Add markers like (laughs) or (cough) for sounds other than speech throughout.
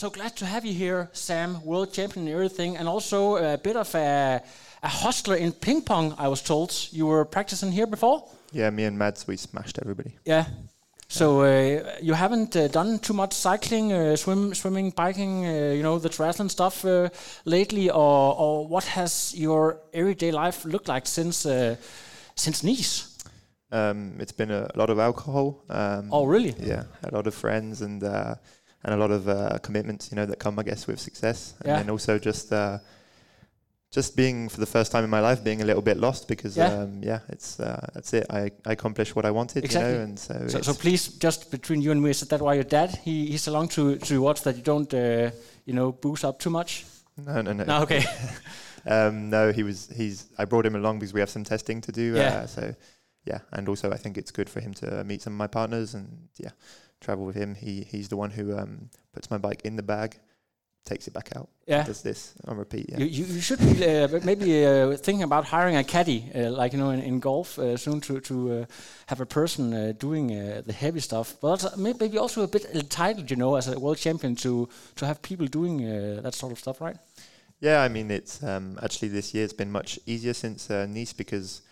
So glad to have you here, Sam, world champion and everything, and also a bit of a, a hustler in ping pong, I was told. You were practicing here before? Yeah, me and Mads, we smashed everybody. Yeah. So uh, you haven't uh, done too much cycling, uh, swim, swimming, biking, uh, you know, the triathlon stuff uh, lately, or, or what has your everyday life looked like since uh, since Nice? Um, it's been a, lot of alcohol. Um, Oh, really? Yeah, a lot of friends and uh, and a lot of uh, commitments, you know, that come, I guess, with success. And Yeah. then also just uh, just being for the first time in my life, being a little bit lost because Yeah. um, yeah, it's uh, that's it. I, I accomplished what I wanted, Exactly. you know, and so, So, so please, just between you and me, is that why your dad he, he's along to to watch that you don't uh, you know boost up too much? no, no, no. No, okay. (laughs) (laughs) um, no, he was. He's. I brought him along because we have some testing to do. Yeah. Uh, so, yeah, and also I think it's good for him to meet some of my partners and yeah, travel with him. He he's the one who um, puts my bike in the bag, takes it back out. Yeah. Does this on repeat. Yeah. You, you, should be uh, maybe uh, thinking about hiring a caddy, uh, like you know, in, in golf uh, soon to to uh, have a person uh, doing uh, the heavy stuff. But maybe also a bit entitled, you know, as a world champion to to have people doing uh, that sort of stuff, right? Yeah, I mean it's um, actually this year it's been much easier since uh, Nice because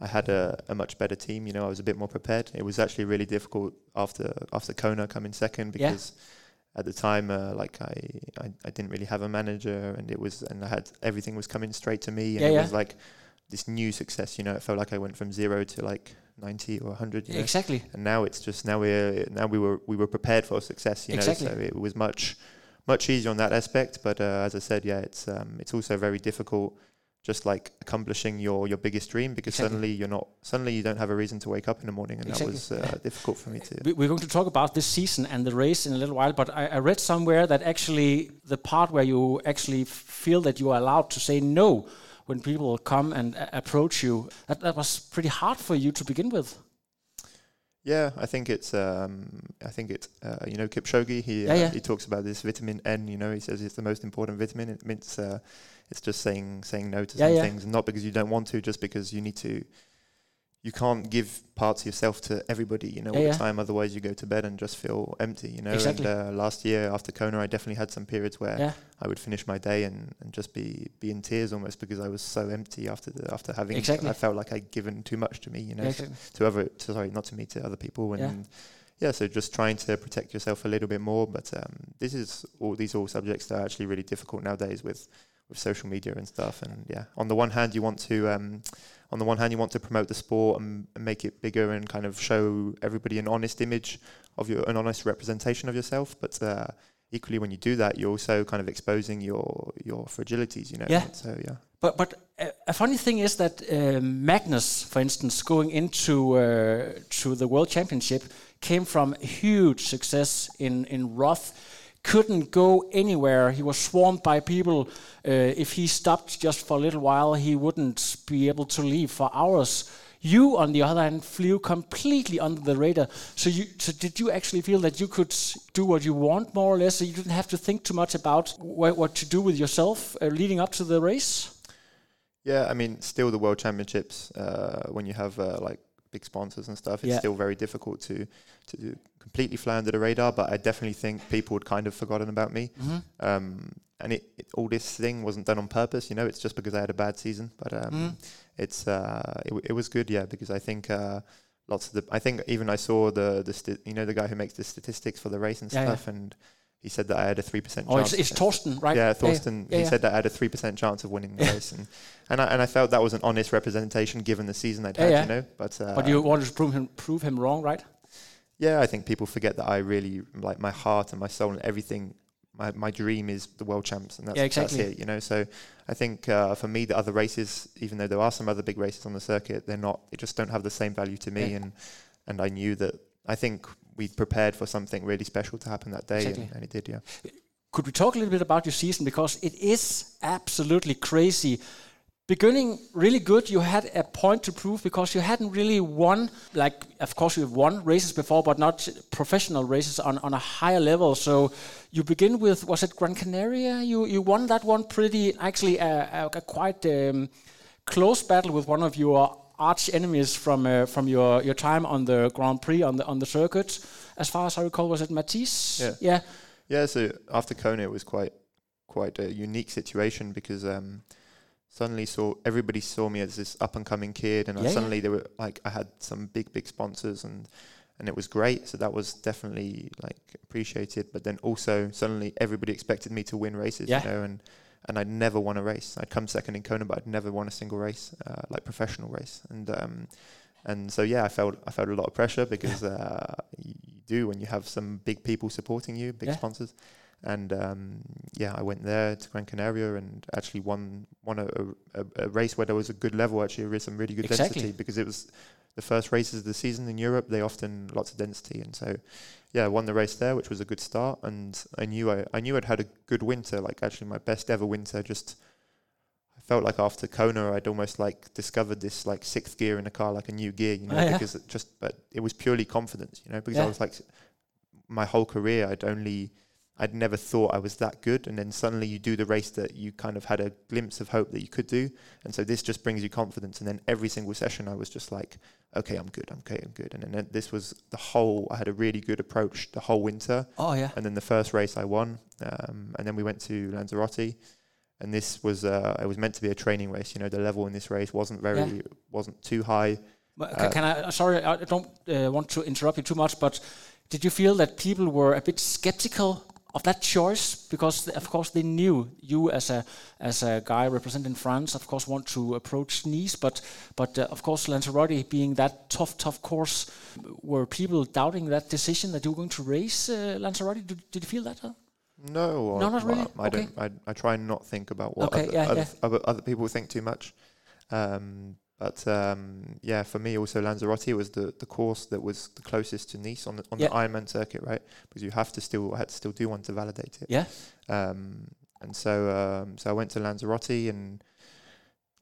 I had a, a much better team. You know, I was a bit more prepared. It was actually really difficult after after Kona coming second Yeah. because at the time, uh, like I, I I didn't really have a manager, and it was and I had everything was coming straight to me, and Yeah, it yeah. was like this new success. You know, it felt like I went from zero to like ninety or hundred. You know? Exactly. And now it's just now we're now we were we were prepared for success. You Exactly. know, so it was much much easier on that aspect. But uh, as I said, yeah, it's um, it's also very difficult. Just like accomplishing your, your biggest dream, because Exactly. suddenly you're not suddenly you don't have a reason to wake up in the morning, and Exactly. that was uh, difficult for me to. We- We're going to talk about this season and the race in a little while, but I, I read somewhere that actually the part where you actually feel that you are allowed to say no when people come and a- approach you, that, that was pretty hard for you to begin with. Yeah, I think it's um, I think it's uh, you know Kipchoge. He Yeah, uh, yeah. he talks about this vitamin N. You know, he says it's the most important vitamin. It means uh, it's just saying saying no to Yeah, some yeah. things, not because you don't want to, just because you need to. You can't give parts of yourself to everybody, you know, Yeah, all the time. Otherwise, you go to bed and just feel empty, you know. Exactly. And uh, last year after Kona, I definitely had some periods where. I would finish my day and, and just be be in tears almost because I was so empty after the after having. Exactly. I felt like I'd given too much to me, you know, to- exactly. to other. To, sorry, not to me, to other people, and Yeah. yeah, so just trying to protect yourself a little bit more. But um, this is all these are all subjects that are actually really difficult nowadays with with social media and stuff. And yeah, on the one hand, you want to um, on the one hand you want to promote the sport and, and make it bigger and kind of show everybody an honest image of your an honest representation of yourself. But uh, equally, when you do that, you're also kind of exposing your your fragilities. You know. Yeah. So yeah. But but uh, a funny thing is that uh, Magnus, for instance, going into uh, to the World Championship, came from huge success in in Roth. Couldn't go anywhere. He was swarmed by people. Uh, if he stopped just for a little while, he wouldn't be able to leave for hours. You, on the other hand, flew completely under the radar. So, you, so did you actually feel that you could do what you want, more or less? So you didn't have to think too much about wh- what to do with yourself uh, leading up to the race? Yeah, I mean, still the World Championships uh, when you have uh, like big sponsors and stuff, it's Yeah. still very difficult to to completely fly under the radar. But I definitely think people had kind of forgotten about me. Mhm. Um, and it, it, all this thing wasn't done on purpose, you know. It's just because I had a bad season. But um, Mhm. it's uh, it, it was good, yeah, because I think. Uh, Lots of the, I think even I saw the the sti- you know the guy who makes the statistics for the race and Yeah, yeah. stuff, and he said that I had a three percent. Oh, it's, it's Torsten, right? Yeah, Thorsten. Yeah, he yeah. said that I had a three percent chance of winning the Yeah. race, and and I, and I felt that was an honest representation given the season I'd Yeah, had, yeah. you know. But uh, But you wanted to prove him, prove him wrong, right? Yeah, I think people forget that I really like my heart and my soul and everything. My my dream is the world champs, and that's, Yeah, exactly. that's it, you know. So I think uh, for me, the other races, even though there are some other big races on the circuit, they're not. They just don't have the same value to me, Yeah. and and I knew that. I think we prepared for something really special to happen that day, Exactly. and, and it did. Yeah. could we talk a little bit about your season because it is absolutely crazy beginning really good. You had a point to prove because you hadn't really won, like, of course, you've won races before, but not professional races on, on a higher level. So you begin with, was it Gran Canaria? You, you won that one pretty, actually, a, a, a quite um, close battle with one of your arch enemies from uh, from your, your time on the Grand Prix on the on the circuit. As far as I recall, was it Matisse? Yeah. Yeah. Yeah. So after Kona, it was quite quite a unique situation because um, suddenly saw everybody saw me as this up and coming kid, and I Yeah, suddenly they were like I had some big big sponsors and and it was great. So that was definitely like appreciated. But then also suddenly everybody expected me to win races, Yeah. you know, and and I'd never won a race. I'd come second in Kona, but I'd never won a single race, uh, like professional race. And um, and so yeah, I felt I felt a lot of pressure because uh, you, do when you have some big people supporting you, big Yeah. sponsors. And um, yeah, I went there to Gran Canaria and actually won won a, a, a race where there was a good level, actually, was some really good Exactly. density because it was the first races of the season in Europe. They often lots of density, and so yeah, I won the race there, which was a good start. And I knew I, I knew I'd had a good winter, like actually my best ever winter. Just I felt like after Kona, I'd almost like discovered this like sixth gear in the car, like a new gear, you know, Oh, yeah. because it just but it was purely confidence, you know, because Yeah. I was like my whole career, I'd only I'd never thought I was that good, and then suddenly you do the race that you kind of had a glimpse of hope that you could do, and so this just brings you confidence. And then every single session, I was just like, okay, I'm good, I'm okay, I'm good. And then this was the whole. I had a really good approach the whole winter, Oh, yeah. and then the first race I won, um, and then we went to Lanzarote, and this was uh, it was meant to be a training race. You know, the level in this race wasn't very Yeah. wasn't too high. Uh, can I? Sorry, I don't uh, want to interrupt you too much, but did you feel that people were a bit skeptical of that choice because, of course, they knew you as a as a guy representing France, of course, want to approach Nice, but but uh, of course, Lanzarote being that tough, tough course, were people doubting that decision that you were going to race uh, Lanzarote? Did, did you feel that? Huh? No, No, I- not really? I, I don't. I, I try and not think about what Okay, other, yeah, other, yeah. Other, other people think too much. Um, but um, yeah, for me also Lanzarote was the, the course that was the closest to Nice on the on Yeah. the Ironman circuit, right? Because you have to still I had to still do one to validate it. Yeah. Um, and so um, so I went to Lanzarote and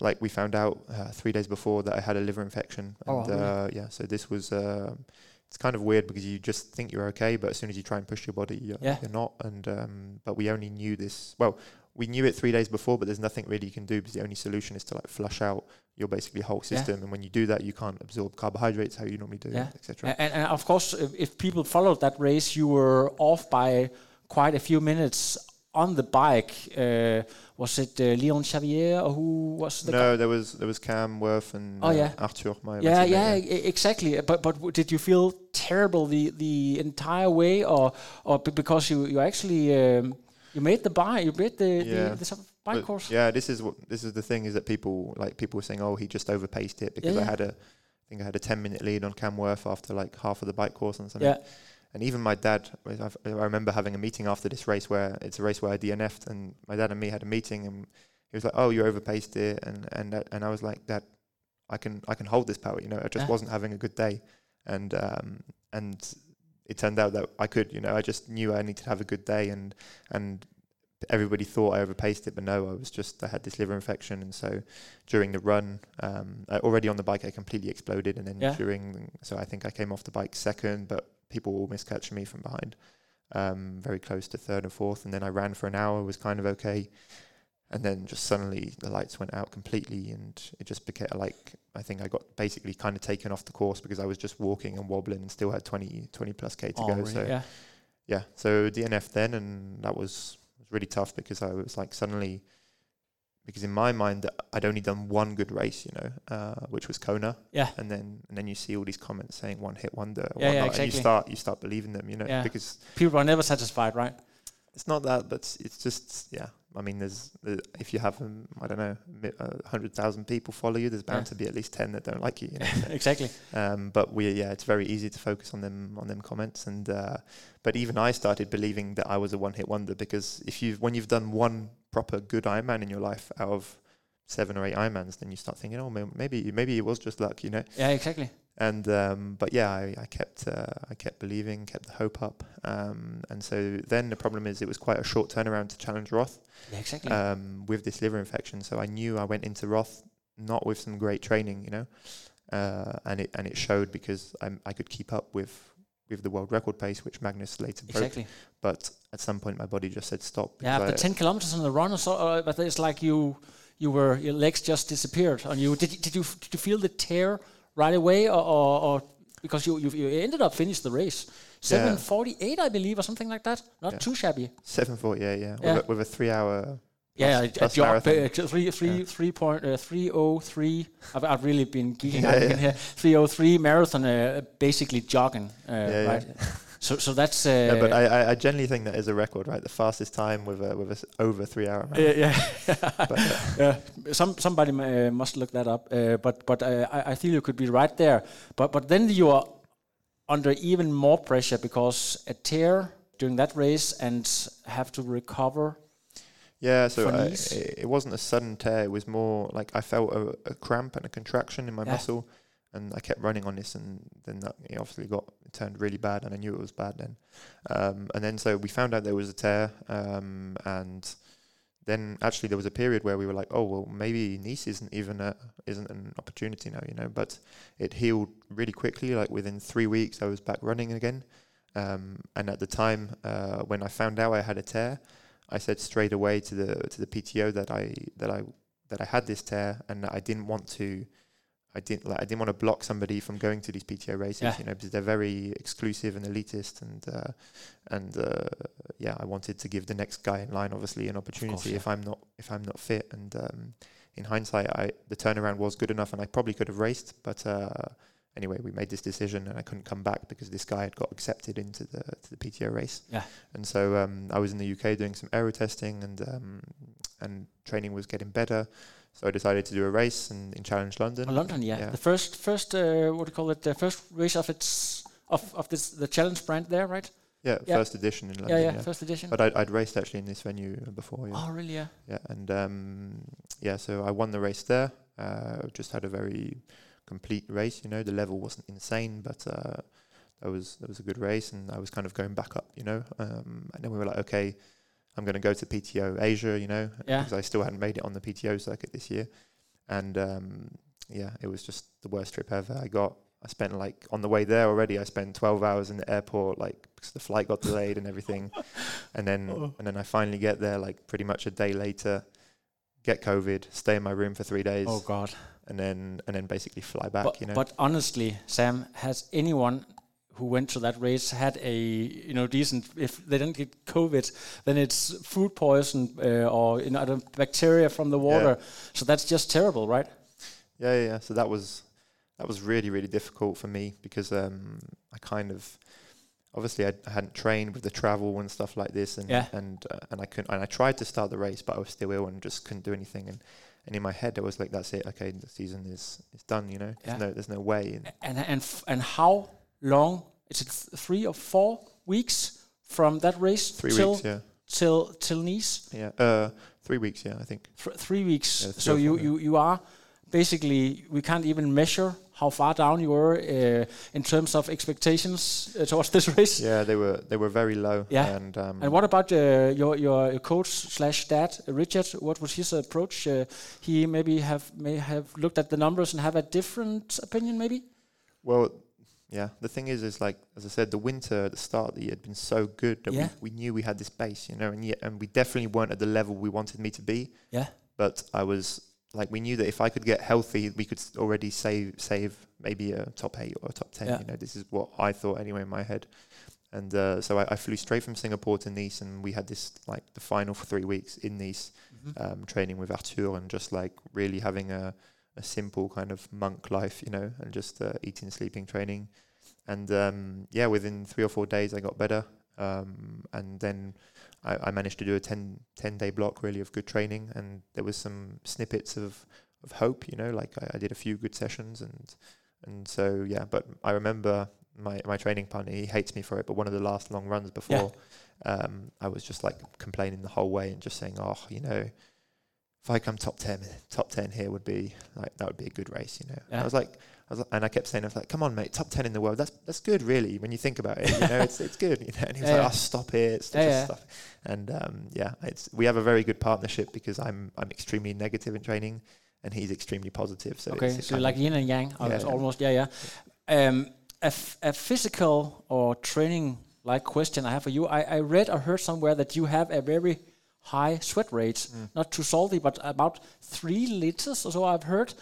like we found out uh, three days before that I had a liver infection. Oh, really? uh, yeah, so this was um it's kind of weird because you just think you're okay, but as soon as you try and push your body, you're, Yeah. you're not. And um, but we only knew this. Well, we knew it three days before, but there's nothing really you can do because the only solution is to like flush out your basically whole Yeah. system. And when you do that, you can't absorb carbohydrates how you normally do, Yeah. etc. And, and of course, if, if people followed that race, you were off by quite a few minutes on the bike. Uh, was it uh, Leon Chevalier or who was the guy? No, there was there was Cam Wurf and Oh, uh, yeah. Arthur. My, Yeah, teammate, yeah, e- exactly. But but w- did you feel terrible the the entire way, or or b- because you you actually um, you made the bike, you made the Yeah. the, the sort of bike But course? Yeah, this is what this is the thing is that people like people were saying, oh, he just overpaced it because Yeah, I had a, I think I had a ten minute lead on Cam Wurf after like half of the bike course and something. Yeah. And even my dad, I've- I remember having a meeting after this race where it's a race where I DNF'd, and my dad and me had a meeting, and he was like, "Oh, you overpaced it," and and that, and I was like, "Dad, I can I can hold this power," you know. I just Yeah. wasn't having a good day, and um and it turned out that I could, you know. I just knew I needed to have a good day, and and everybody thought I overpaced it, but no, I was just I had this liver infection, and so during the run, um, I, already on the bike, I completely exploded, and then Yeah. during, so I think I came off the bike second, but people were almost catching me from behind, um, very close to third and fourth, and then I ran for an hour, was kind of okay, and then just suddenly the lights went out completely, and it just became like I think I got basically kind of taken off the course because I was just walking and wobbling and still had 20, 20 plus k to Oh, go. really? So yeah. yeah, so DNF then, and that was was really tough because I was like suddenly, because in my mind I'd only done one good race, you know, uh, which was Kona, Yeah. and then and then you see all these comments saying one hit wonder, Yeah, yeah, whatnot, and exactly. you start you start believing them, you know, Yeah. because People are never satisfied, right? it's not that, but it's just yeah. I mean, there's uh, if you have um, I don't know a hundred thousand people follow you, there's bound Yeah. to be at least ten that don't like you, you know. (laughs) exactly. Um, but we, yeah, it's very easy to focus on them on them comments, and uh, but even I started believing that I was a one-hit wonder because if you when you've done one proper good Ironman in your life out of seven or eight Ironmans, then you start thinking, oh, maybe maybe it was just luck, you know. Yeah, exactly. And um, but yeah, I, I kept uh, I kept believing, kept the hope up, um, and so then the problem is it was quite a short turnaround to challenge Roth Yeah, exactly. um, with this liver infection. So I knew I went into Roth not with some great training, you know, uh, and it and it showed because I'm, I could keep up with with the world record pace, which Magnus later broke. exactly. But at some point, my body just said stop. Yeah, after 10 kilometers on the run or so, uh, but it's like you you were your legs just disappeared on you. Did you, did you did you feel the tear right away, or, or, or because you, you you ended up finished the race seven forty eight, I believe, or something like that. Not Yeah. too shabby. Seven four, yeah, yeah, Yeah. With, a, with a three-hour. Yeah, plus- a marathon. uh, three, three, three point, uh, 303. I've, I've really been geeking Yeah, out yeah. in here. 303 marathon, uh, basically jogging, uh, yeah. right? (laughs) So, so that's. Uh, yeah, but I, I, I generally think that is a record, right? The fastest time with a with a over three-hour. Yeah, marathon. yeah. (laughs) But, uh, (laughs) yeah. Some somebody uh, must look that up. Uh, but but uh, I, I feel you could be right there. But but then you are under even more pressure because a tear during that race and have to recover. Yeah, so I, it, it wasn't a sudden tear. It was more like I felt a, a cramp and a contraction in my Yeah. muscle, and I kept running on this, and then that it obviously got it turned really bad, and I knew it was bad then. Um, and then so we found out there was a tear, um, and then actually there was a period where we were like, oh well, maybe Nice isn't even a isn't an opportunity now, you know. But it healed really quickly. Like within three weeks, I was back running again. Um, and at the time uh, when I found out I had a tear, I said straight away to the to the PTO that I that I that I had this tear and that I didn't want to I didn't like I didn't want to block somebody from going to these PTO races, Yeah. you know, because they're very exclusive and elitist and uh, and uh, yeah, I wanted to give the next guy in line obviously an opportunity yeah. if I'm not if I'm not fit and um, in hindsight I the turnaround was good enough and I probably could have raced but uh, anyway we made this decision and I couldn't come back because this guy had got accepted into the to the PTO race Yeah. and so um, I was in the UK doing some aero testing and um, and training was getting better. So I decided to do a race in, in Challenge London. Oh, London, yeah. Yeah. The first first uh, what do you call it? The first race of its of of this the challenge brand there, right? Yeah, Yeah. first edition in London. yeah, London. yeah, First edition. But I'd, I'd raced actually in this venue before. Yeah, oh, really? Yeah. yeah and um, yeah, so I won the race there. Uh, just had a very complete race. You know, the level wasn't insane, but uh, that was that was a good race, and I was kind of going back up. You know, um, and then we were like, okay, I'm going to go to PTO Asia. You know, Yeah. because I still hadn't made it on the PTO circuit this year, and um, yeah, it was just the worst trip ever. I got. I spent like on the way there already. I spent 12 hours in the airport, like because the flight got delayed and everything, (laughs) and then Oh. and then I finally get there, like pretty much a day later, get COVID, stay in my room for three days, Oh God. and then and then basically fly back. But, you know, but honestly, Sam, has anyone who went to that race had a you know decent? If they didn't get COVID, then it's food poison uh, or you know bacteria from the water. So that's just terrible, right? Yeah, yeah, yeah. So that was that was really really difficult for me because um, I kind of obviously I, I hadn't trained with the travel and stuff like this, and Yeah. and uh, and I couldn't. And I tried to start the race, but I was still ill and just couldn't do anything. And and in my head, I was like, "That's it. Okay, the season is is done. You know, Yeah. there's no there's no way." And And and f- and how long is it? th- Three or four weeks from that race three till weeks, yeah, till till Nice. yeah, uh, three weeks, yeah, I think. Th- three weeks. Yeah, three so you, you you are basically we can't even measure how far down you were uh, in terms of expectations uh, towards this race. Yeah, they were they were very low. Yeah. and um, And what about uh, your your coach slash dad, Richard? What was his approach? Uh, he maybe have may have looked at the numbers and have a different opinion, maybe. Well, yeah. The thing is, is like as I said, the winter at the start of the year had been so good that Yeah. we, we knew we had this base, you know, and yet and we definitely weren't at the level we wanted me to be. Yeah. But I was like, we knew that if I could get healthy, we could already save save maybe a top eight or a top ten. Yeah. You know, this is what I thought anyway in my head. And uh, so I, I flew straight from Singapore to Nice, and we had this like the final for three weeks in Nice, um, training with Arthur and just like really having a, a simple kind of monk life, you know, and just uh, eating, sleeping, training. And um, yeah, within three or four days, I got better. Um, and then I, I managed to do a 10, 10 day block really of good training. And there was some snippets of, of hope, you know, like I, I did a few good sessions. And, and so, yeah, but I remember my, my training partner, he hates me for it, but one of the last long runs before, um, I was just like complaining the whole way and just saying, oh, you know, if I come top ten, top ten here would be like that would be a good race, you know. Yeah. I was like, I was, and I kept saying, I was like, come on, mate, top ten in the world. That's that's good, really, when you think about it. You know, it's it's good. You know, and he was Yeah, like, oh, stop it, stop, Yeah, stop. And um, yeah, it's we have a very good partnership because I'm I'm extremely negative in training, and he's extremely positive. So okay, so like yin and yang, Yeah, almost, yeah. almost. Yeah, yeah. Um, a, f- a physical or training like question I have for you. I, I read or heard somewhere that you have a very high sweat rates. Mm. not too salty, but about three liters or so. I've heard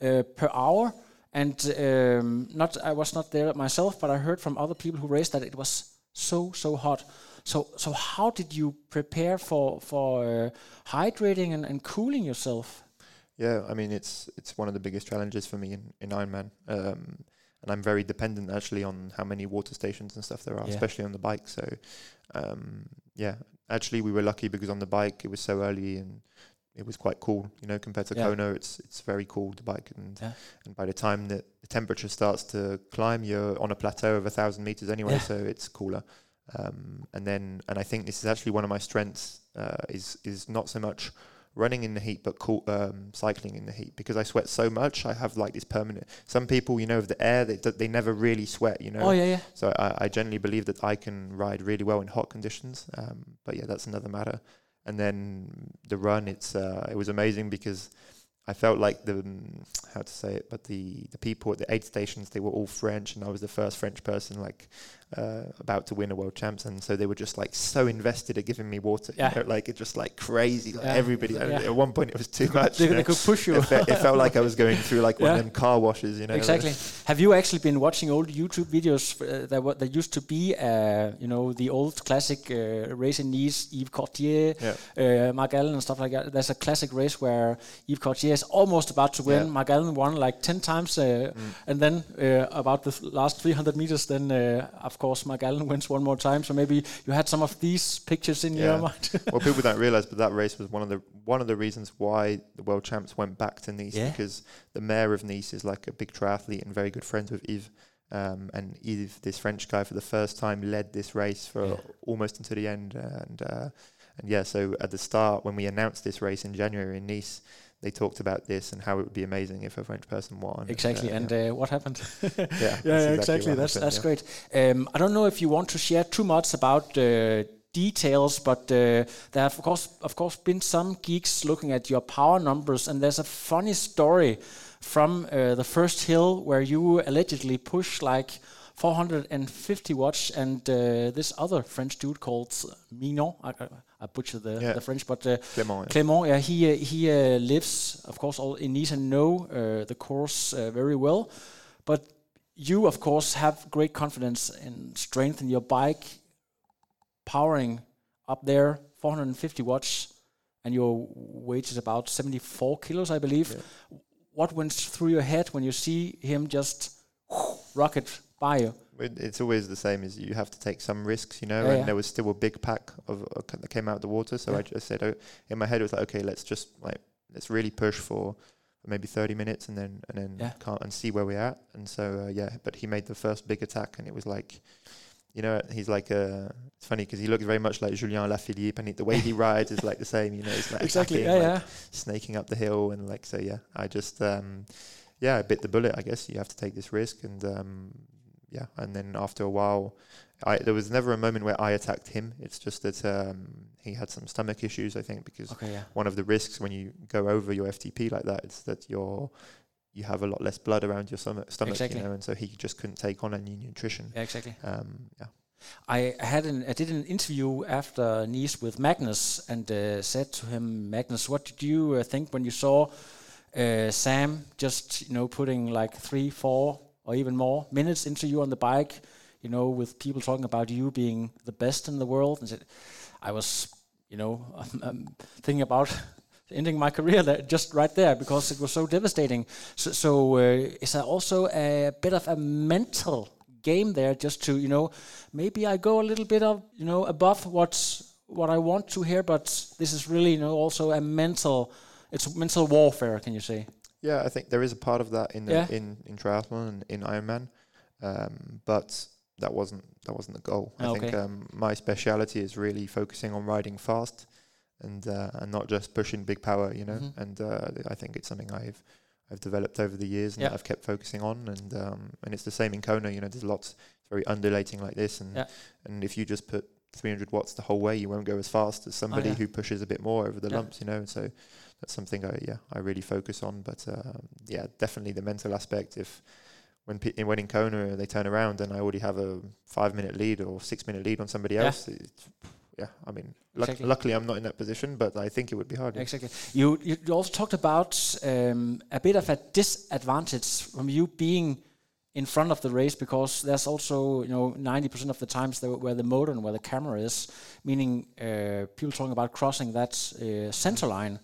uh, per hour. And um, not, I was not there myself, but I heard from other people who raced that it was so so hot. So so how did you prepare for for uh, hydrating and, and cooling yourself? Yeah, I mean it's it's one of the biggest challenges for me in, in Ironman, um, and I'm very dependent actually on how many water stations and stuff there are, Yeah. especially on the bike. So, um, yeah, actually we were lucky because on the bike it was so early and it was quite cool, you know, compared to Yeah. Kona. It's it's very cool the bike, and Yeah. and by the time that the temperature starts to climb, you're on a plateau of a thousand meters anyway, Yeah. so it's cooler. Um, and then, and I think this is actually one of my strengths uh, is is not so much running in the heat, but cool, um, cycling in the heat because I sweat so much. I have like this permanent. Some people, you know, of the air, they they never really sweat, you know. Oh yeah, yeah. So I, I generally believe that I can ride really well in hot conditions. Um, but yeah, that's another matter. And then the run, it's uh, it was amazing because I felt like the mm, how to say it, but the the people at the aid stations they were all French, and I was the first French person like uh, about to win a world champs, and so they were just like so invested at giving me water. Yeah. You know, like it just like crazy. Like Yeah. everybody. Yeah. At one point, it was too much. They, you they could push you. It, fe- it felt like I was going through like one of them car washes. You know. exactly. (laughs) Have you actually been watching old YouTube videos uh, that wa- that used to be, uh, you know, the old classic uh, race in Nice, Yves Cordier, Yeah. uh, Mark Allen and stuff like that. There's a classic race where Yves Cordier is almost about to win. Yeah. Mm. Mark Allen won like ten times, uh, and then uh, about the last 300 meters, then uh, of course Mark Allen wins one more time. So maybe you had some of these pictures in your mind. (laughs) well, people don't realize, but that race was one of the one of the reasons why the world champs went back to Nice Yeah. because the mayor of Nice is like a big triathlete and very good friends with Yves. Um, and Yves, this French guy, for the first time led this race for Yeah. almost until the end. And uh, and yeah, so at the start when we announced this race in January in Nice, they talked about this and how it would be amazing if a French person won. exactly. uh, And yeah. uh, what happened? (laughs) yeah, yeah, that's yeah, exactly. what That's happened, that's yeah. great. Um, I don't know if you want to share too much about uh, details, but uh, there have of course, of course, been some geeks looking at your power numbers, and there's a funny story from uh, the first hill where you allegedly push like 450 watts, and uh, this other French dude called Mignon. I, I, butchered the, Yeah. the French, but uh, Clément, yeah. Clément, yeah, he uh, he uh, lives, of course, all in Nice and know uh, the course uh, very well. But you, of course, have great confidence and strength in your bike, powering up there, 450 watts, and your weight is about 74 kilos, I believe. What went through your head when you see him just rocket it's always the same. Is you have to take some risks, you know. Yeah, and yeah. there was still a big pack of uh, that came out of the water. So Yeah. I just said, oh, in my head, it was like, okay, let's just like let's really push for maybe 30 minutes and then and then Yeah. can't and see where we're at. And so uh, yeah, but he made the first big attack, and it was like. You know, he's like uh It's funny because he looks very much like Julian Alaphilippe, and he, the way he (laughs) rides is like the same. You know, it's like Exactly. Yeah, like, yeah. snaking up the hill and like so yeah i just um yeah i bit the bullet i guess you have to take this risk and um yeah and then after a while i there was never a moment where i attacked him it's just that um he had some stomach issues i think because Okay, yeah. one of the risks when you go over your ftp like that is that you're you have a lot less blood around your stomach, stomach Exactly. you know and so he just couldn't take on any nutrition Yeah, exactly. um yeah I had an I did an interview after Nice with Magnus and uh, said to him, Magnus, what did you uh, think when you saw uh, Sam just you know putting like three, four, or even more minutes into you on the bike, you know, with people talking about you being the best in the world, and said, I was, you know, (laughs) um, thinking about. (laughs) Ending my career there, just right there because it was so devastating. So, so uh, is also a bit of a mental game there just to you know maybe I go a little bit of you know above what's what I want to here but this is really you know also a mental it's mental warfare can you say Yeah, I think there is a part of that in the, Yeah. in in triathlon and in Ironman, um, but that wasn't that wasn't the goal. I think um, my speciality is really focusing on riding fast and uh, and not just pushing big power, you know. Mhm. And uh, I think it's something I've I've developed over the years and Yeah. that I've kept focusing on. And um, and it's the same in Kona. You know, there's lots very undulating like this, and Yeah. and if you just put 300 watts the whole way, you won't go as fast as somebody yeah. who pushes a bit more over the lumps, you know. And So that's something I yeah I really focus on. But um, yeah, definitely the mental aspect. If when pe- when in Kona they turn around and I already have a five minute lead or six minute lead on somebody Yeah. else, yeah, I mean, luck- Exactly. luckily I'm not in that position, but I think it would be hard. Exactly. You you also talked about um, a bit of a disadvantage from you being in front of the race because there's also you know 90% of the times there where the motor and where the camera is, meaning uh, people talking about crossing that uh, center line,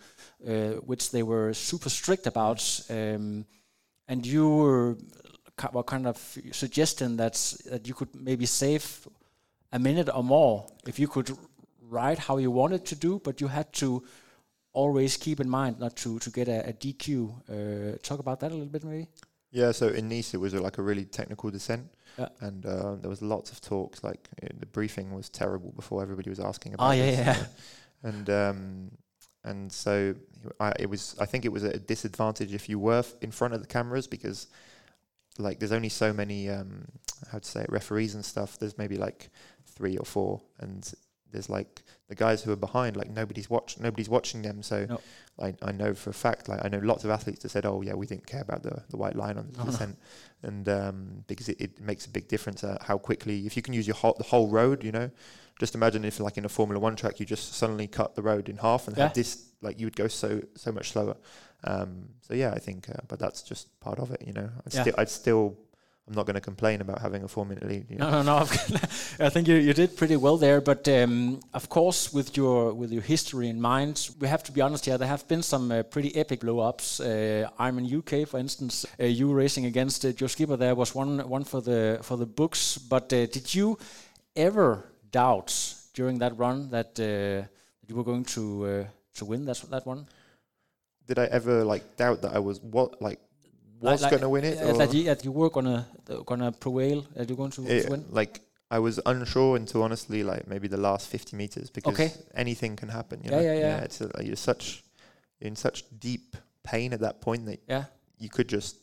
uh, which they were super strict about, um, and you were kind of suggesting that that you could maybe save a minute or more if you could ride how you wanted to do, but you had to always keep in mind not to to get a, a DQ. Uh, talk about that a little bit, maybe. Yeah, so in Nice it was uh, like a really technical descent, Yeah. and uh, there was lots of talks. Like uh, the briefing was terrible before everybody was asking about. Oh yeah, this, yeah. and um, and so I, it was. I think it was a disadvantage if you were f- in front of the cameras because, like, there's only so many um, how to say it, referees and stuff. There's maybe like three or four, and there's like the guys who are behind. Like nobody's watch, nobody's watching them. So No. I, I know for a fact. Like I know lots of athletes that said, "Oh yeah, we didn't care about the the white line on the No, (laughs) no. descent," and um, because it, it makes a big difference uh, how quickly if you can use your whole, the whole road. You know, just imagine if like in a Formula One track you just suddenly cut the road in half and Yeah. had this like you would go so so much slower. Um, so yeah, I think, uh, but that's just part of it. You know, I'd Yeah. still I'd still. I'm not going to complain about having a four minute lead. You know? No, no, (laughs) no. I think you, you did pretty well there. But um, of course, with your with your history in mind, we have to be honest here. There have been some uh, pretty epic blow ups. Uh, Ironman UK, for instance. Uh, you racing against uh, Joe Skipper. There was one one for the for the books. But uh, did you ever doubt during that run that uh, that you were going to uh, to win that that one? Did I ever like doubt that I was what like was Like- going to win it? uh, that, you, that you were gonna gonna prevail. That you're going to, it- win. like I was unsure until honestly like maybe the last 50 meters because Okay. anything can happen. You Yeah, know? yeah, yeah. It's a, like, you're such in such deep pain at that point that Yeah. you could just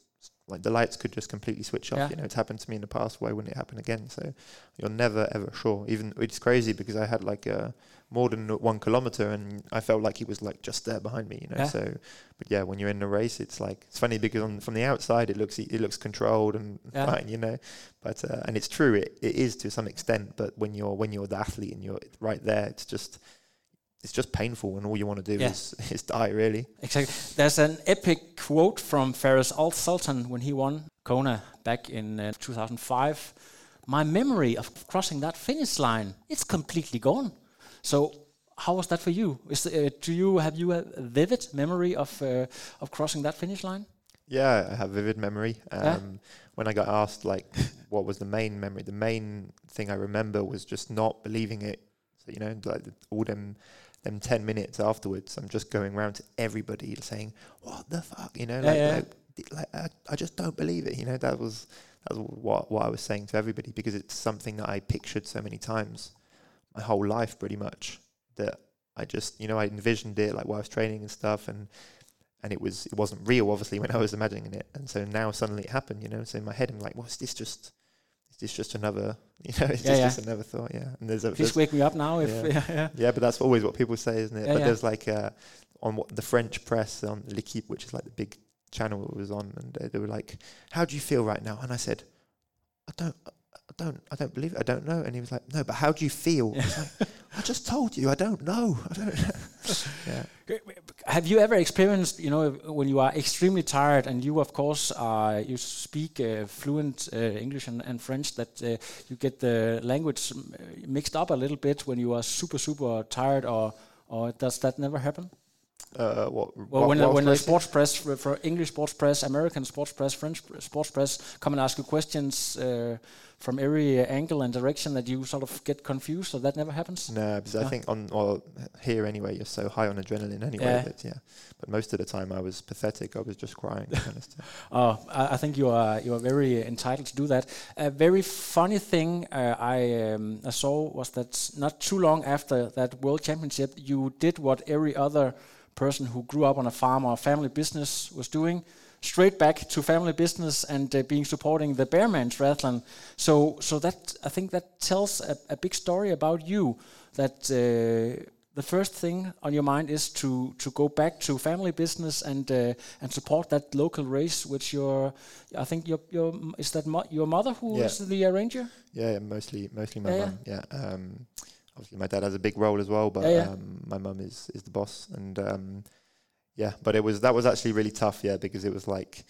like the lights could just completely switch off. Yeah. You know, it's happened to me in the past. Why wouldn't it happen again? So you're never ever sure. Even it's crazy because I had like uh, more than one kilometer and I felt like he was like just there behind me. You know, Yeah. so but yeah, when you're in the race, it's like it's funny because on, from the outside it looks it looks controlled and Yeah. fine. You know, but uh, and it's true. It, it is to some extent. But when you're when you're the athlete and you're right there, it's just it's just painful, and all you want to do Yeah. is (laughs) is die. Really. Exactly. There's an epic quote from Faris Al Sultan when he won Kona back in uh, 2005. My memory of crossing that finish line, it's completely gone. So, how was that for you? Is uh, do you have you a vivid memory of uh, of crossing that finish line? Yeah, I have vivid memory. Um, Yeah? When I got asked like (laughs) what was the main memory, the main thing I remember was just not believing it. So you know, like the, all them them ten minutes afterwards, I'm just going around to everybody saying, "What the fuck?" You know, like, yeah. like, like I, I just don't believe it. You know, that was that was what what I was saying to everybody because it's something that I pictured so many times, my whole life pretty much. That I just you know I envisioned it like while I was training and stuff and and it was it wasn't real obviously (laughs) when I was imagining it and so now suddenly it happened you know so in my head I'm like well is this just is this just another (laughs) you know is Yeah, this yeah. just another thought yeah and there's a Please there's, wake me up now if Yeah. yeah, (laughs) yeah. yeah but that's always what people say isn't it but there's like uh, on what the French press on L'Equipe which is like the big channel it was on and they, they were like how do you feel right now and I said I don't I don't I don't believe it I don't know. And he was like no but how do you feel? I was like (laughs) I just told you I don't know. (laughs) I don't know. (laughs) Yeah. Have you ever experienced, you know, when you are extremely tired and you, of course, uh, you speak uh, fluent uh, English and, and French, that uh, you get the language mixed up a little bit when you are super, super tired, or or does that never happen? Uh, what? Well, when, when the sports press, for- English sports press, American sports press, French sports press, come and ask you questions uh, from every angle and direction that you sort of get confused, so that never happens. No, because I think on well here anyway, you're so high on adrenaline anyway. Yeah. That, yeah. But most of the time, I was pathetic. I was just crying. to be honest. (laughs) Oh, I, I think you are you are very entitled to do that. A very funny thing uh, I um, I saw was that not too long after that World Championship, you did what every other person who grew up on a farm or a family business was doing. Straight back to family business and uh, being supporting the Bearman Triathlon. So, so that I think that tells a, a big story about you. That uh, the first thing on your mind is to to go back to family business and uh, and support that local race, which your I think your your is that mo- your mother who is Yeah. the arranger. yeah, yeah, mostly mostly my Yeah, yeah. mum. Yeah. Um, obviously, my dad has a big role as well, but Yeah, yeah. Um, my mum is is the boss, and um, yeah. But it was that was actually really tough, yeah, because it was like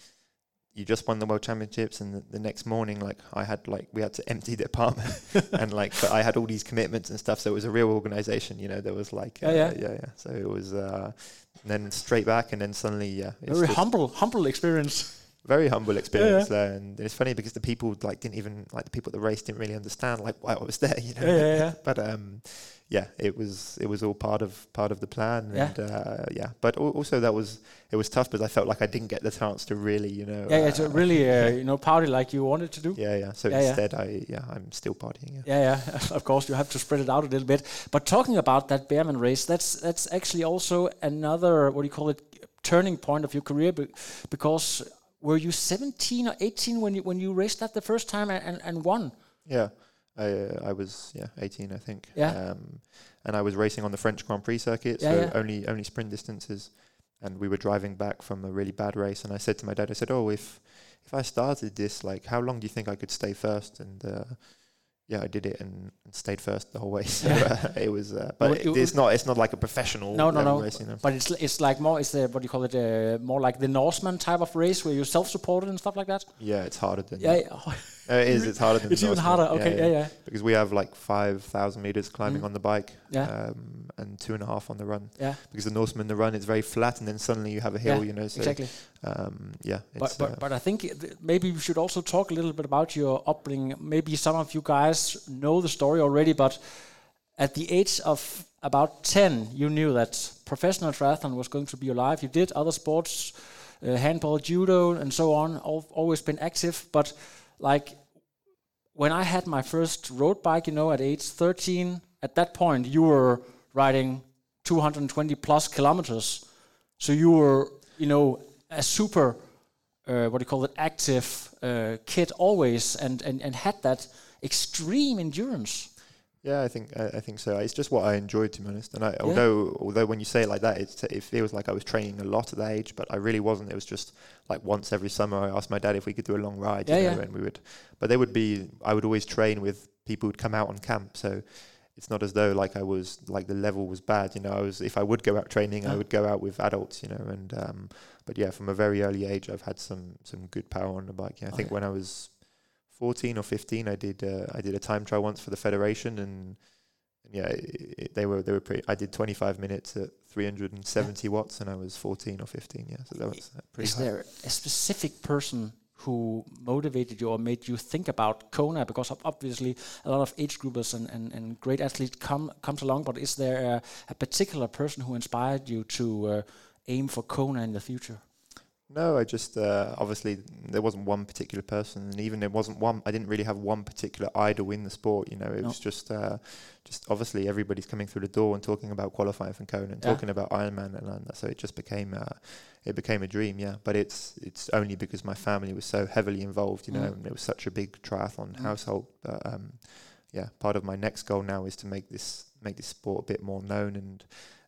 you just won the world championships, and the, the next morning, like I had like we had to (laughs) empty the apartment, (laughs) and like but I had all these commitments and stuff, so it was a real organization, you know. There was like Yeah, uh, yeah. yeah, yeah. So it was. Uh, and then straight back, and then suddenly, yeah, it's Very humble humble experience. Very humble experience there, and it's funny because the people like didn't even like the people at the race didn't really understand like why I was there, (laughs) you know. Yeah, yeah, yeah. but um, yeah, it was it was all part of part of the plan, Yeah. uh, yeah. But al- also that was it was tough because I felt like I didn't get the chance to really, you know. Yeah, yeah, to uh, really uh, (laughs) you know party like you wanted to do. yeah, yeah. So Yeah, yeah. instead, I yeah, I'm still partying. Yeah. Yeah, yeah. (laughs) Of course, you have to spread it out a little bit. But talking about that Bearman race, that's that's actually also another what do you call it turning point of your career be- because were you 17 or 18 when you when you raced that the first time and, and, and won? Yeah, I uh, I was yeah 18 I think. Yeah. Um, and I was racing on the French Grand Prix circuit, Yeah, so yeah. only only sprint distances. And we were driving back from a really bad race, and I said to my dad, I said, "Oh, if if I started this, like, how long do you think I could stay first? And uh, yeah, I did it and, and stayed first the whole way. (laughs) So uh, it was, uh, but Well, it, it it's not it's not like a professional No, no, no. race, you know. But it's it's like more is the what do you call it uh, more like the Norseman type of race where you're self-supported and stuff like that. Yeah, it's harder than Yeah, yeah. (laughs) Uh, it is. It's harder than it's even harder. Okay, yeah, yeah. Because we have like five thousand meters climbing Mm. on the bike, Yeah. um, and two and a half on the run. Yeah. Because the Norseman, the run it's very flat, and then suddenly you have a hill, Yeah, you know. So, exactly. Um, yeah. But but, uh, but I think th- maybe we should also talk a little bit about your upbringing. Maybe some of you guys know the story already, but at the age of about 10, you knew that professional triathlon was going to be your life. You did other sports, uh, handball, judo, and so on, al- always been active. But like when I had my first road bike, you know, at age 13, at that point, you were riding 220 plus kilometers. So you were, you know, a super, uh, what do you call it, active uh, kid always, and, and, and had that extreme endurance. Yeah, I think I, I think so. It's just what I enjoyed, to be honest. And I, although although when you say it like that, it's, it feels like I was training a lot at that age, but I really wasn't. It was just like once every summer, I asked my dad if we could do a long ride, Yeah, you know, yeah. and we would. But they would be. I would always train with people who'd come out on camp, so it's not as though like I was like the level was bad. You know, I was. If I would go out training, I would go out with adults. You know, and um, but yeah, from a very early age, I've had some some good power on the bike. Yeah, I think Okay. when I was 14 or 15 I did uh, I did a time trial once for the federation and, and yeah it, it, they were they were pretty I did 25 minutes at 370 watts and I was 14 or 15 yeah so that was uh, pretty Is high. there a specific person who motivated you or made you think about Kona? Because obviously a lot of age groupers and, and, and great athletes come comes along, but is there a, a particular person who inspired you to uh, aim for Kona in the future? No, I just uh, obviously there wasn't one particular person, and even there wasn't one. I didn't really have one particular idol in the sport. You know, it No. was just uh, just obviously everybody's coming through the door and talking about qualifying for Kona and Yeah. talking about Ironman, and, and so it just became uh, it became a dream. Yeah, but it's it's only because my family was so heavily involved. You know, Mm. and it was such a big triathlon Mm. household. But um, yeah, part of my next goal now is to make this make this sport a bit more known and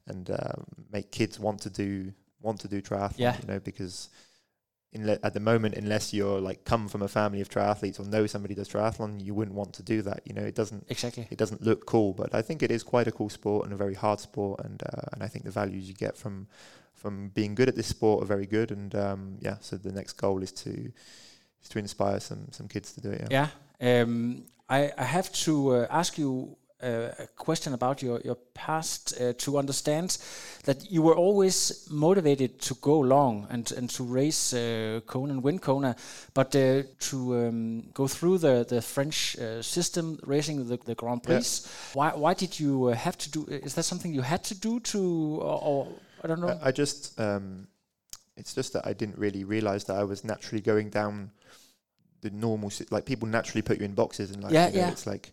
and um, make kids want to do want to do triathlon. Yeah. You know, because inle- at the moment, unless you're like come from a family of triathletes or know somebody does triathlon, you wouldn't want to do that. You know, it doesn't Exactly. it doesn't look cool, but I think it is quite a cool sport and a very hard sport, and uh, and I think the values you get from from being good at this sport are very good, and um, yeah. So the next goal is to is to inspire some some kids to do it. Yeah. Yeah. Um, I, I have to uh, ask you uh, a question about your your past uh, to understand that you were always motivated to go long and and to race uh, Kona and win Kona, but uh, to um, go through the the French uh, system racing the, the Grand Prix. Yeah. Why why did you uh, have to do? Is that something you had to do to or, or I don't know? I, just um, it's just that I didn't really realize that I was naturally going down the normal like people naturally put you in boxes and like Yeah, you know, yeah. it's like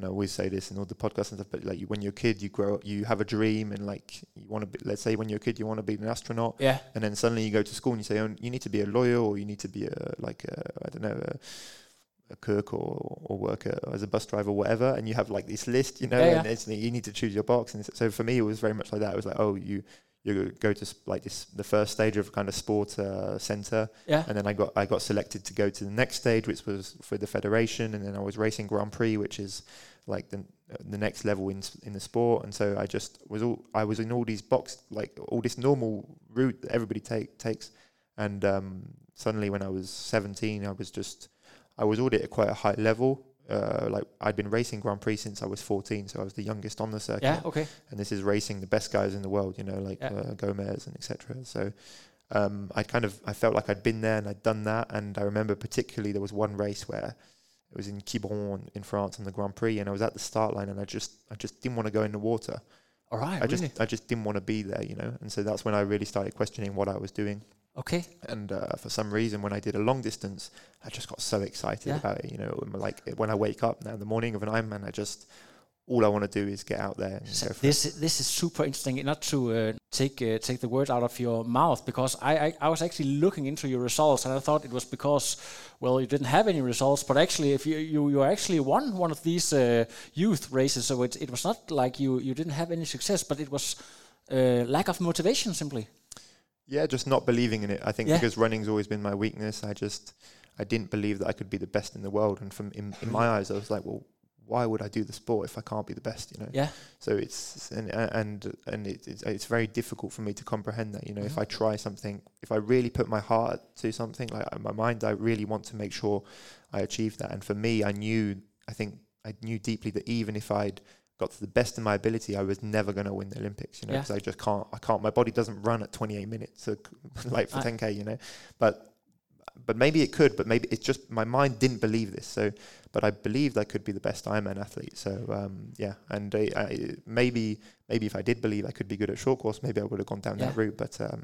and I always say this in all the podcasts and stuff but like you, when you're a kid you grow up you have a dream and like you want to be let's say when you're a kid you want to be an astronaut. Yeah, and then suddenly you go to school and you say oh, you need to be a lawyer or you need to be a like I don't know a, a cook or or work as a bus driver or whatever. And you have like this list you know Yeah, and yeah. you need to choose your box. And so for me it was very much like that. It was like oh you you go to like this the first stage of kind of sport uh, center yeah, and then I got I got selected to go to the next stage, which was for the federation, and then I was racing Grand Prix, which is like the the next level in in the sport. And so I just was all I was in all these box like all this normal route that everybody take takes, and um, suddenly when I was 17, I was just I was already at quite a high level. Uh, like I'd been racing Grand Prix since I was 14, so I was the youngest on the circuit yeah. Okay. and this is racing the best guys in the world, you know, like Yeah. uh, Gomez and etc. So um, I kind of I felt like I'd been there and I'd done that, and I remember particularly there was one race where it was in Quiberon in France on the Grand Prix, and I was at the start line, and I just I just didn't want to go in the water. All right. I just? I just didn't want to be there, you know, and so that's when I really started questioning what I was doing. Okay. And uh, for some reason, when I did a long distance, I just got so excited Yeah. about it. You know, like when I wake up now in the morning of an Ironman, I just all I want to do is get out there So for it. this this is super interesting. Not to uh, take uh, take the word out of your mouth because I, I I was actually looking into your results and I thought it was because well you didn't have any results, but actually if you you, you actually won one of these uh, youth races, so it it was not like you you didn't have any success, but it was uh, lack of motivation simply. Yeah, just not believing in it. I think Yeah. because running's always been my weakness. I just I didn't believe that I could be the best in the world. And from in, in my hmm. eyes, I was like, well, why would I do the sport if I can't be the best? You know. Yeah. So it's and and and it, it's it's very difficult for me to comprehend that. You know, if hmm. I try something, if I really put my heart to something, like in my mind, I really want to make sure I achieve that. And for me, I knew. I think I knew deeply that even if I'd got to the best of my ability, I was never going to win the Olympics. You know, Yeah. because I just can't. I can't. My body doesn't run at 28 minutes, so (laughs) like for I- 10k. You know, but but maybe it could. But maybe it's just my mind didn't believe this. So, but I believed I could be the best Ironman athlete. So um, yeah, and I, I, maybe maybe if I did believe I could be good at short course, maybe I would have gone down that route. But um,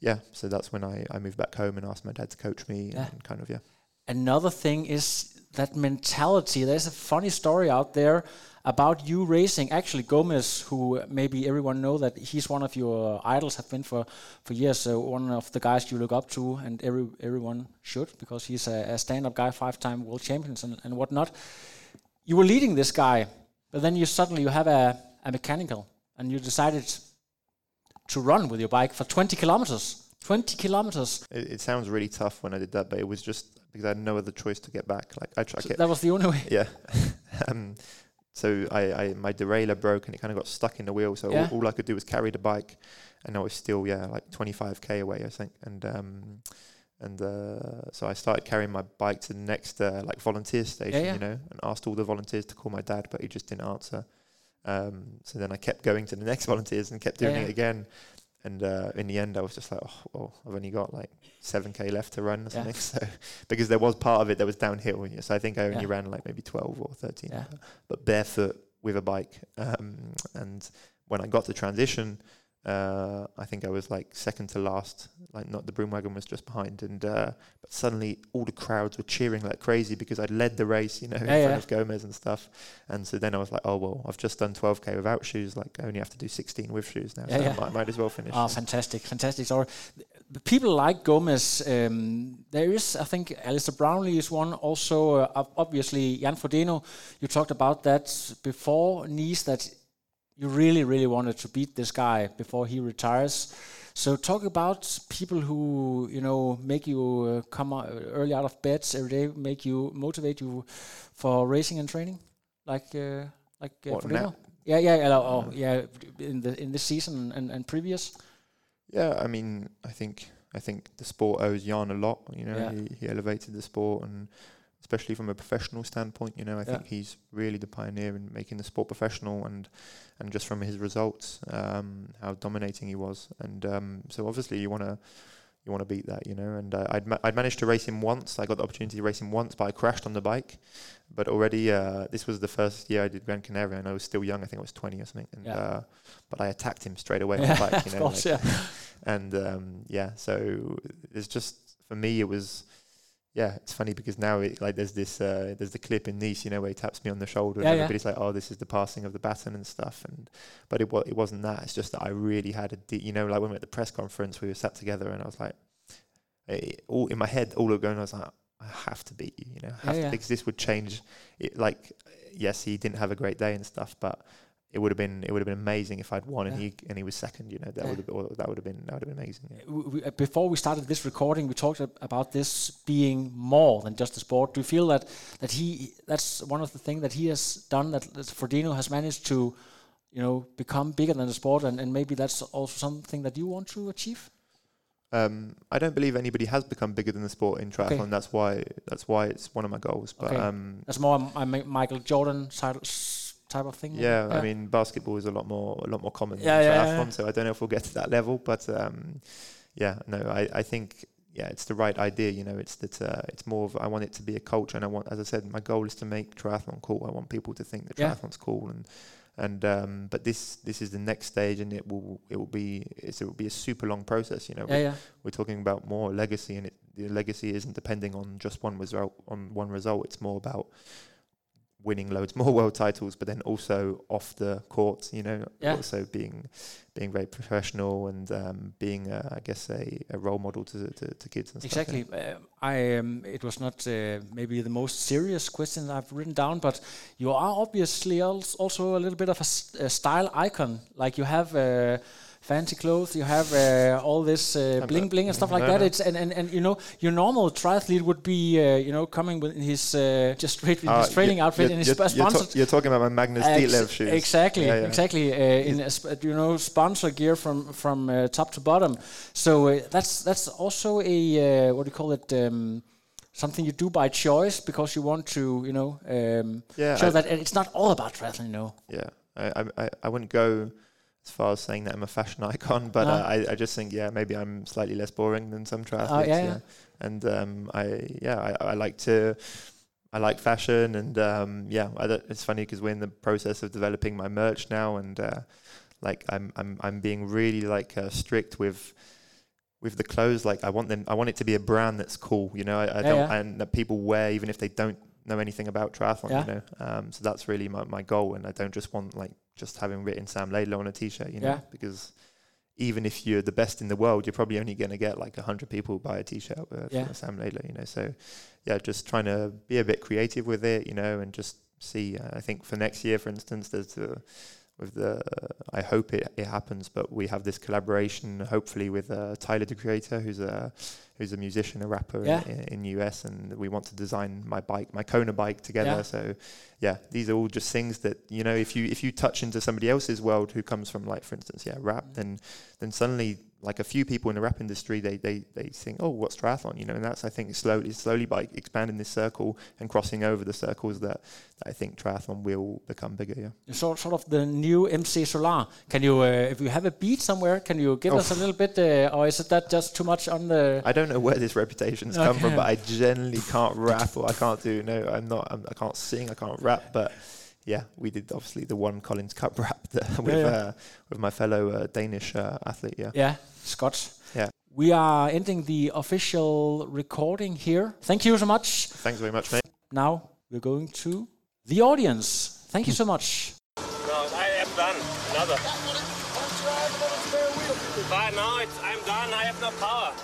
yeah, so that's when I, I moved back home and asked my dad to coach me Yeah. and kind of yeah. Another thing is that mentality. There's a funny story out there about you racing. Actually, Gomez, who maybe everyone know that he's one of your idols, have been for for years. So one of the guys you look up to, and every everyone should because he's a, a stand-up guy, five-time world champions and, and whatnot. You were leading this guy, but then you suddenly you have a, a mechanical, and you decided to run with your bike for 20 kilometers. 20 kilometers. It, it sounds really tough when I did that, but it was just because I had no other choice to get back. Like I, tr- I So kept, that was the only way. yeah. (laughs) um, so I, I my derailleur broke and it kind of got stuck in the wheel. So Yeah. all, all I could do was carry the bike, and I was still yeah like 25k away I think. And um, and uh, so I started carrying my bike to the next uh, like volunteer station, yeah. you know, and asked all the volunteers to call my dad, but he just didn't answer. Um, so then I kept going to the (laughs) next volunteers and kept doing Yeah, it again. And uh, in the end, I was just like, oh, well, I've only got like 7k left to run or Yeah. something. (laughs) So because there was part of it that was downhill, so I think I only Yeah. ran like maybe 12 or 13, Yeah. but barefoot with a bike. Um, and when I got to transition, uh, I think I was like second to last. Like not the broom wagon was just behind, and uh, but suddenly all the crowds were cheering like crazy because I'd led the race, you know, in Yeah, front yeah. of Gomez and stuff. And so then I was like, oh well, I've just done 12k without shoes. Like I only have to do 16 with shoes now, Yeah, so yeah. I might, might as well finish. Oh, fantastic, fantastic. The people like Gomez. Um, there is, I think, Alistair Brownlee is one. Also, uh, obviously, Jan Frodeno. You talked about that before Nice. That you really, really wanted to beat this guy before he retires. So, talk about people who you know make you uh, come early out of bed every day, make you motivate you for racing and training, like uh, like uh, What, now? Yeah, yeah, yeah, oh, yeah. In the in this season and, and previous. Yeah, I mean, I think I think the sport owes Jan a lot. You know, Yeah. he, he elevated the sport, and especially from a professional standpoint. You know, I Yeah. think he's really the pioneer in making the sport professional, and and just from his results, um, how dominating he was. And um, so obviously you want to you want to beat that, you know. And uh, I'd ma- I'd managed to race him once. I got the opportunity to race him once, but I crashed on the bike. But already, uh, this was the first year I did Gran Canaria, and I was still young. I think I was twenty or something. And, Yeah. uh, but I attacked him straight away on the (laughs) bike. You of know, course, like- yeah. (laughs) and um, yeah, so it's just for me it was yeah, it's funny because now it, like there's this uh, there's the clip in Nice, you know, where he taps me on the shoulder Yeah, and yeah. everybody's like, oh, this is the passing of the baton and stuff, and but it it wasn't that. It's just that I really had a de- you know, like when we were at the press conference, we were sat together and I was like, eh, all in my head, all of going, I was like. I have to beat you, you know, Yeah, to, yeah. because this would change. It, like, yes, he didn't have a great day and stuff, but it would have been it would have been amazing if I'd won and he and he was second. You know, that Yeah. would have been, that would have been that would have been amazing. Yeah. We- uh, before we started this recording, we talked about this being more than just a sport. Do you feel that that he that's one of the things that he has done that, that Frodeno has managed to, you know, become bigger than a sport, and, and maybe that's also something that you want to achieve? Um, I don't believe anybody has become bigger than the sport in triathlon. Okay. That's why that's why it's one of my goals. But Okay. um, That's more a Mi- Michael Jordan side s- type of thing. yeah, I mean, basketball is a lot more a lot more common Yeah, than yeah, triathlon. yeah. So I don't know if we'll get to that level, but um, yeah, no, I, I think yeah, it's the right idea. You know, it's that uh, it's more of I want it to be a culture, and I want, as I said, my goal is to make triathlon cool. I want people to think that Yeah. triathlon's cool, and and um, but this this is the next stage, and it will it will be it's, it will be a super long process. You know, yeah, yeah. we're talking about more legacy, and it, the legacy isn't depending on just one result. On one result, it's more about winning loads more world titles, but then also off the court. You know, Yeah. also being being very professional and um, being, uh, I guess, a, a role model to, to, to kids and stuff. Exactly. Uh, I um, it was not uh, maybe the most serious question I've written down, but you are obviously als- also a little bit of a style icon. Like you have uh, fancy clothes, you have uh, all this uh, bling bling and stuff like that. It's and, and, and you know your normal triathlete would be uh, you know coming with his uh, just straight with Uh, his training outfit you're, and his you're, sp- you're, sponsored. you're talking about my Magnus Ex- Ditlev shoes. Exactly, Yeah, yeah. exactly. Uh, in a sp- you know, sponsor gear from from uh, top to bottom. So uh, that's that's also a uh, what do you call it? Um, something you do by choice because you want to, you know, um, Yeah, show I- that it's not all about triathlon. You know. Yeah, I, I- I wouldn't go as far as saying that I'm a fashion (laughs) icon, but No. uh, I, I just think, yeah, maybe I'm slightly less boring than some triathletes. Oh, yeah, yeah, yeah. and um, I, yeah, I, I like to, I like fashion, and um, yeah, it's funny because we're in the process of developing my merch now, and uh, like I'm, I'm, I'm being really like uh, strict with. With the clothes, like I want them, I want it to be a brand that's cool, you know. I, I Yeah, don't, yeah. and that people wear even if they don't know anything about triathlon, Yeah. you know. Um, so that's really my, my goal, and I don't just want like just having written Sam Laidlow on a t-shirt, you know, Yeah. because even if you're the best in the world, you're probably only going to get like hundred people who buy a t-shirt uh, Yeah. from Sam Laidlow, you know. So yeah, just trying to be a bit creative with it, you know, and just see. Uh, I think for next year, for instance, there's the with the I hope it, it happens, but we have this collaboration hopefully with uh, Tyler the Creator, who's a who's a musician, a rapper Yeah. in, in US, and we want to design my bike, my Kona bike together. Yeah. So yeah, these are all just things that you know if you if you touch into somebody else's world who comes from like for instance yeah rap, then then suddenly like a few people in the rap industry they they they think oh what's triathlon you know and that's I think slowly slowly by expanding this circle and crossing over the circles that, that I think triathlon will become bigger yeah. Sort sort of the new MC Solaar. Can you, uh, if you have a beat somewhere, can you give Oh. us a little bit, uh, or is it that just too much on the? I don't know where this reputation's come Okay. from, but I generally can't (laughs) rap or I can't do no. I'm not. I'm, I can't sing. I can't rap. But yeah, we did obviously the one Collins Cup (laughs) rap that with Yeah, yeah. Uh, with my fellow uh, Danish uh, athlete. Yeah. Yeah, Scott. Yeah. We are ending the official recording here. Thank you so much. Thanks very much, mate. Now we're going to the audience. Thank you so much. No, I am done. Another.